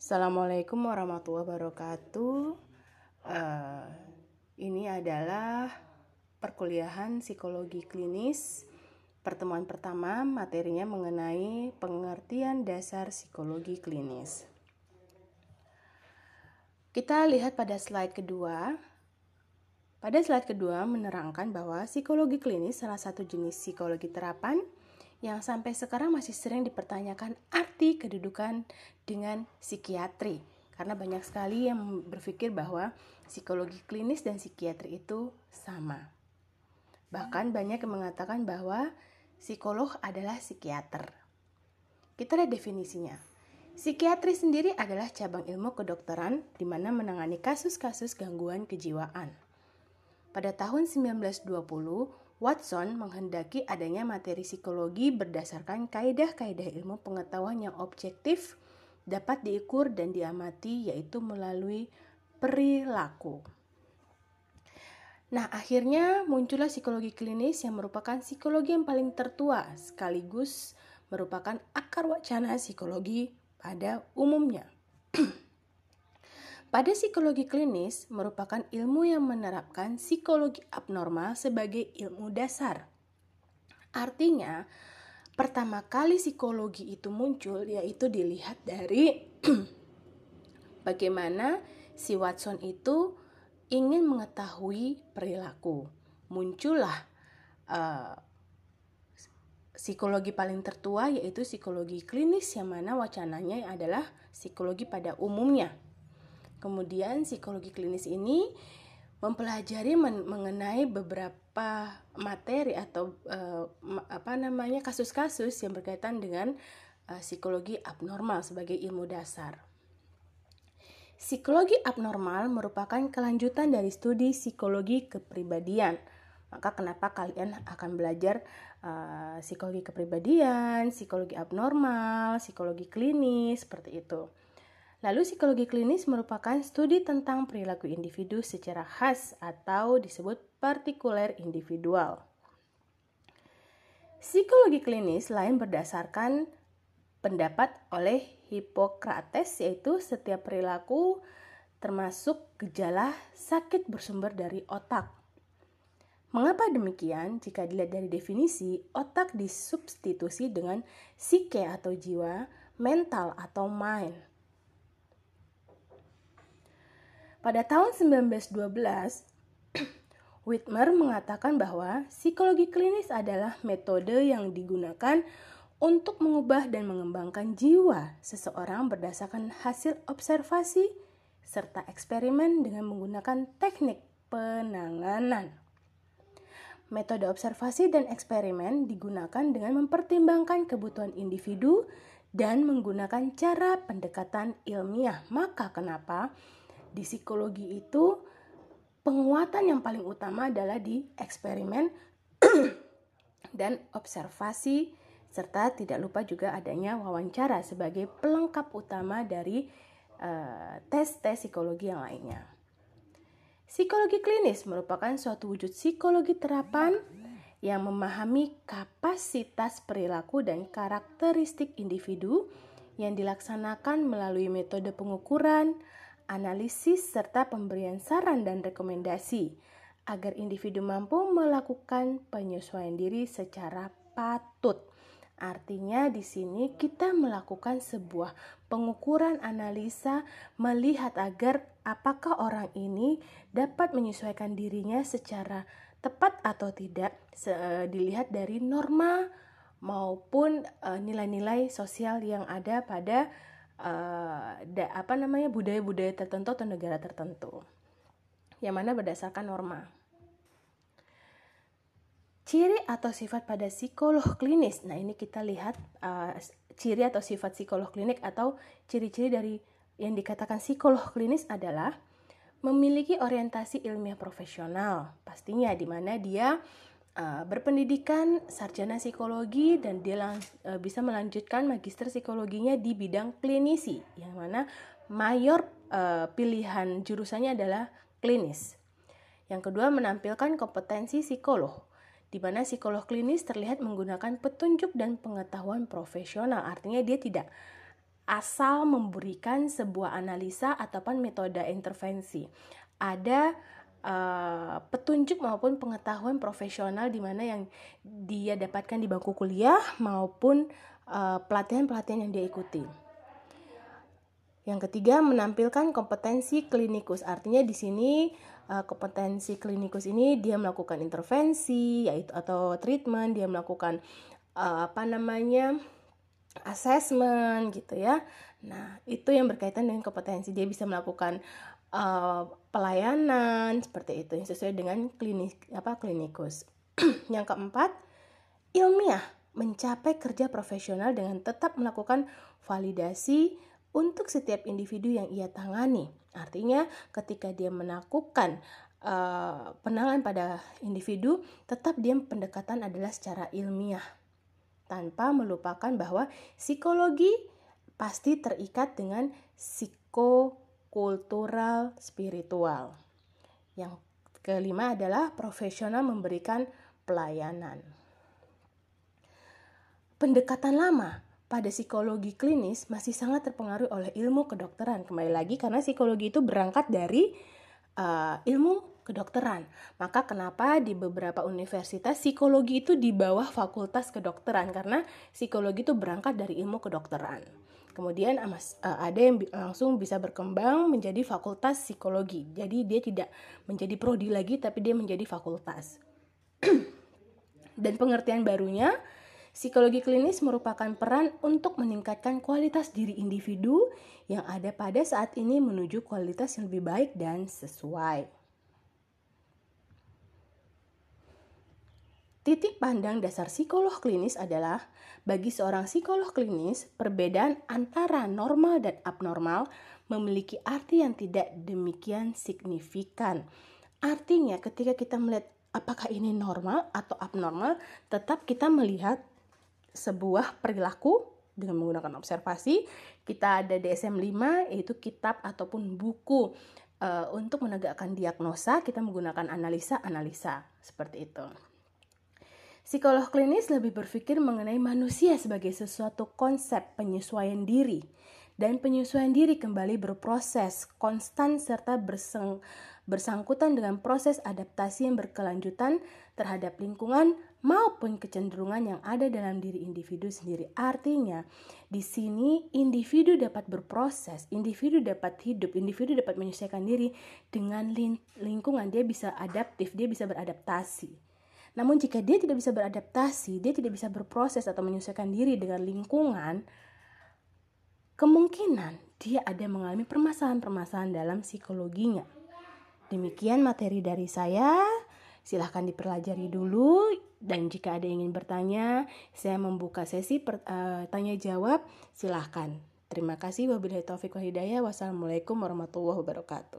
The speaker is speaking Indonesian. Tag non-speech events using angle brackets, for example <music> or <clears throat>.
Assalamualaikum warahmatullahi wabarakatuh. Uh, ini adalah perkuliahan psikologi klinis. Pertemuan pertama materinya mengenai pengertian dasar psikologi klinis. Kita lihat pada slide kedua. Pada slide kedua menerangkan bahwa psikologi klinis salah satu jenis psikologi terapan yang sampai sekarang masih sering dipertanyakan arti kedudukan dengan psikiatri. Karena banyak sekali yang berpikir bahwa psikologi klinis dan psikiatri itu sama. Bahkan banyak yang mengatakan bahwa psikolog adalah psikiater. Kita lihat definisinya. Psikiatri sendiri adalah cabang ilmu kedokteran di mana menangani kasus-kasus gangguan kejiwaan. Pada tahun 1920, Watson menghendaki adanya materi psikologi berdasarkan kaidah-kaidah ilmu pengetahuan yang objektif dapat diukur dan diamati yaitu melalui perilaku. Nah, akhirnya muncullah psikologi klinis yang merupakan psikologi yang paling tertua sekaligus merupakan akar wacana psikologi pada umumnya. <clears throat> Pada psikologi klinis merupakan ilmu yang menerapkan psikologi abnormal sebagai ilmu dasar. Artinya, pertama kali psikologi itu muncul yaitu dilihat dari <clears throat> bagaimana si Watson itu ingin mengetahui perilaku. Muncullah uh, psikologi paling tertua yaitu psikologi klinis yang mana wacananya adalah psikologi pada umumnya Kemudian psikologi klinis ini mempelajari men mengenai beberapa materi atau uh, apa namanya kasus-kasus yang berkaitan dengan uh, psikologi abnormal sebagai ilmu dasar. Psikologi abnormal merupakan kelanjutan dari studi psikologi kepribadian. Maka kenapa kalian akan belajar uh, psikologi kepribadian, psikologi abnormal, psikologi klinis seperti itu. Lalu psikologi klinis merupakan studi tentang perilaku individu secara khas atau disebut partikuler individual. Psikologi klinis lain berdasarkan pendapat oleh Hippocrates yaitu setiap perilaku termasuk gejala sakit bersumber dari otak. Mengapa demikian? Jika dilihat dari definisi, otak disubstitusi dengan psike atau jiwa, mental atau mind. Pada tahun 1912, <clears throat> Whitmer mengatakan bahwa psikologi klinis adalah metode yang digunakan untuk mengubah dan mengembangkan jiwa seseorang berdasarkan hasil observasi serta eksperimen dengan menggunakan teknik penanganan. Metode observasi dan eksperimen digunakan dengan mempertimbangkan kebutuhan individu dan menggunakan cara pendekatan ilmiah. Maka kenapa di psikologi itu penguatan yang paling utama adalah di eksperimen <clears throat> dan observasi serta tidak lupa juga adanya wawancara sebagai pelengkap utama dari uh, tes-tes psikologi yang lainnya. Psikologi klinis merupakan suatu wujud psikologi terapan yang memahami kapasitas perilaku dan karakteristik individu yang dilaksanakan melalui metode pengukuran, analisis, serta pemberian saran dan rekomendasi agar individu mampu melakukan penyesuaian diri secara patut. Artinya di sini kita melakukan sebuah pengukuran analisa melihat agar apakah orang ini dapat menyesuaikan dirinya secara tepat atau tidak dilihat dari norma maupun eh, nilai-nilai sosial yang ada pada uh, da, apa namanya budaya-budaya tertentu atau negara tertentu yang mana berdasarkan norma. Ciri atau sifat pada psikolog klinis. Nah, ini kita lihat uh, ciri atau sifat psikolog klinik atau ciri-ciri dari yang dikatakan psikolog klinis adalah memiliki orientasi ilmiah profesional. Pastinya di mana dia uh, berpendidikan sarjana psikologi dan dia uh, bisa melanjutkan magister psikologinya di bidang klinisi yang mana mayor uh, pilihan jurusannya adalah klinis. Yang kedua menampilkan kompetensi psikolog di mana psikolog klinis terlihat menggunakan petunjuk dan pengetahuan profesional. Artinya dia tidak asal memberikan sebuah analisa ataupun metode intervensi. Ada uh, petunjuk maupun pengetahuan profesional di mana yang dia dapatkan di bangku kuliah maupun pelatihan pelatihan-pelatihan yang dia ikuti. Yang ketiga, menampilkan kompetensi klinikus. Artinya di sini uh, kompetensi klinikus ini dia melakukan intervensi yaitu atau treatment, dia melakukan uh, apa namanya? assessment gitu ya. Nah, itu yang berkaitan dengan kompetensi. Dia bisa melakukan uh, pelayanan seperti itu yang sesuai dengan klinis apa klinikus. <clears throat> yang keempat, ilmiah mencapai kerja profesional dengan tetap melakukan validasi untuk setiap individu yang ia tangani. Artinya, ketika dia melakukan uh, penanganan pada individu, tetap dia pendekatan adalah secara ilmiah, tanpa melupakan bahwa psikologi pasti terikat dengan psikokultural spiritual. Yang kelima adalah profesional memberikan pelayanan. Pendekatan lama pada psikologi klinis masih sangat terpengaruh oleh ilmu kedokteran. Kembali lagi karena psikologi itu berangkat dari uh, ilmu kedokteran. Maka kenapa di beberapa universitas psikologi itu di bawah fakultas kedokteran karena psikologi itu berangkat dari ilmu kedokteran. Kemudian uh, ada yang langsung bisa berkembang menjadi fakultas psikologi. Jadi dia tidak menjadi prodi lagi tapi dia menjadi fakultas. <clears throat> Dan pengertian barunya Psikologi klinis merupakan peran untuk meningkatkan kualitas diri individu yang ada pada saat ini menuju kualitas yang lebih baik dan sesuai. Titik pandang dasar psikolog klinis adalah bagi seorang psikolog klinis, perbedaan antara normal dan abnormal memiliki arti yang tidak demikian signifikan. Artinya, ketika kita melihat apakah ini normal atau abnormal, tetap kita melihat sebuah perilaku dengan menggunakan observasi. Kita ada DSM-5 yaitu kitab ataupun buku uh, untuk menegakkan diagnosa, kita menggunakan analisa-analisa seperti itu. Psikolog klinis lebih berpikir mengenai manusia sebagai sesuatu konsep penyesuaian diri dan penyesuaian diri kembali berproses konstan serta berseng, bersangkutan dengan proses adaptasi yang berkelanjutan terhadap lingkungan maupun kecenderungan yang ada dalam diri individu sendiri. Artinya, di sini individu dapat berproses, individu dapat hidup, individu dapat menyesuaikan diri dengan lingkungan. Dia bisa adaptif, dia bisa beradaptasi. Namun jika dia tidak bisa beradaptasi, dia tidak bisa berproses atau menyesuaikan diri dengan lingkungan, kemungkinan dia ada mengalami permasalahan-permasalahan dalam psikologinya. Demikian materi dari saya. Silahkan dipelajari dulu dan jika ada yang ingin bertanya, saya membuka sesi per, uh, tanya jawab. Silahkan. Terima kasih. Wabillahi taufiq wa hidayah. Wassalamualaikum warahmatullahi wabarakatuh.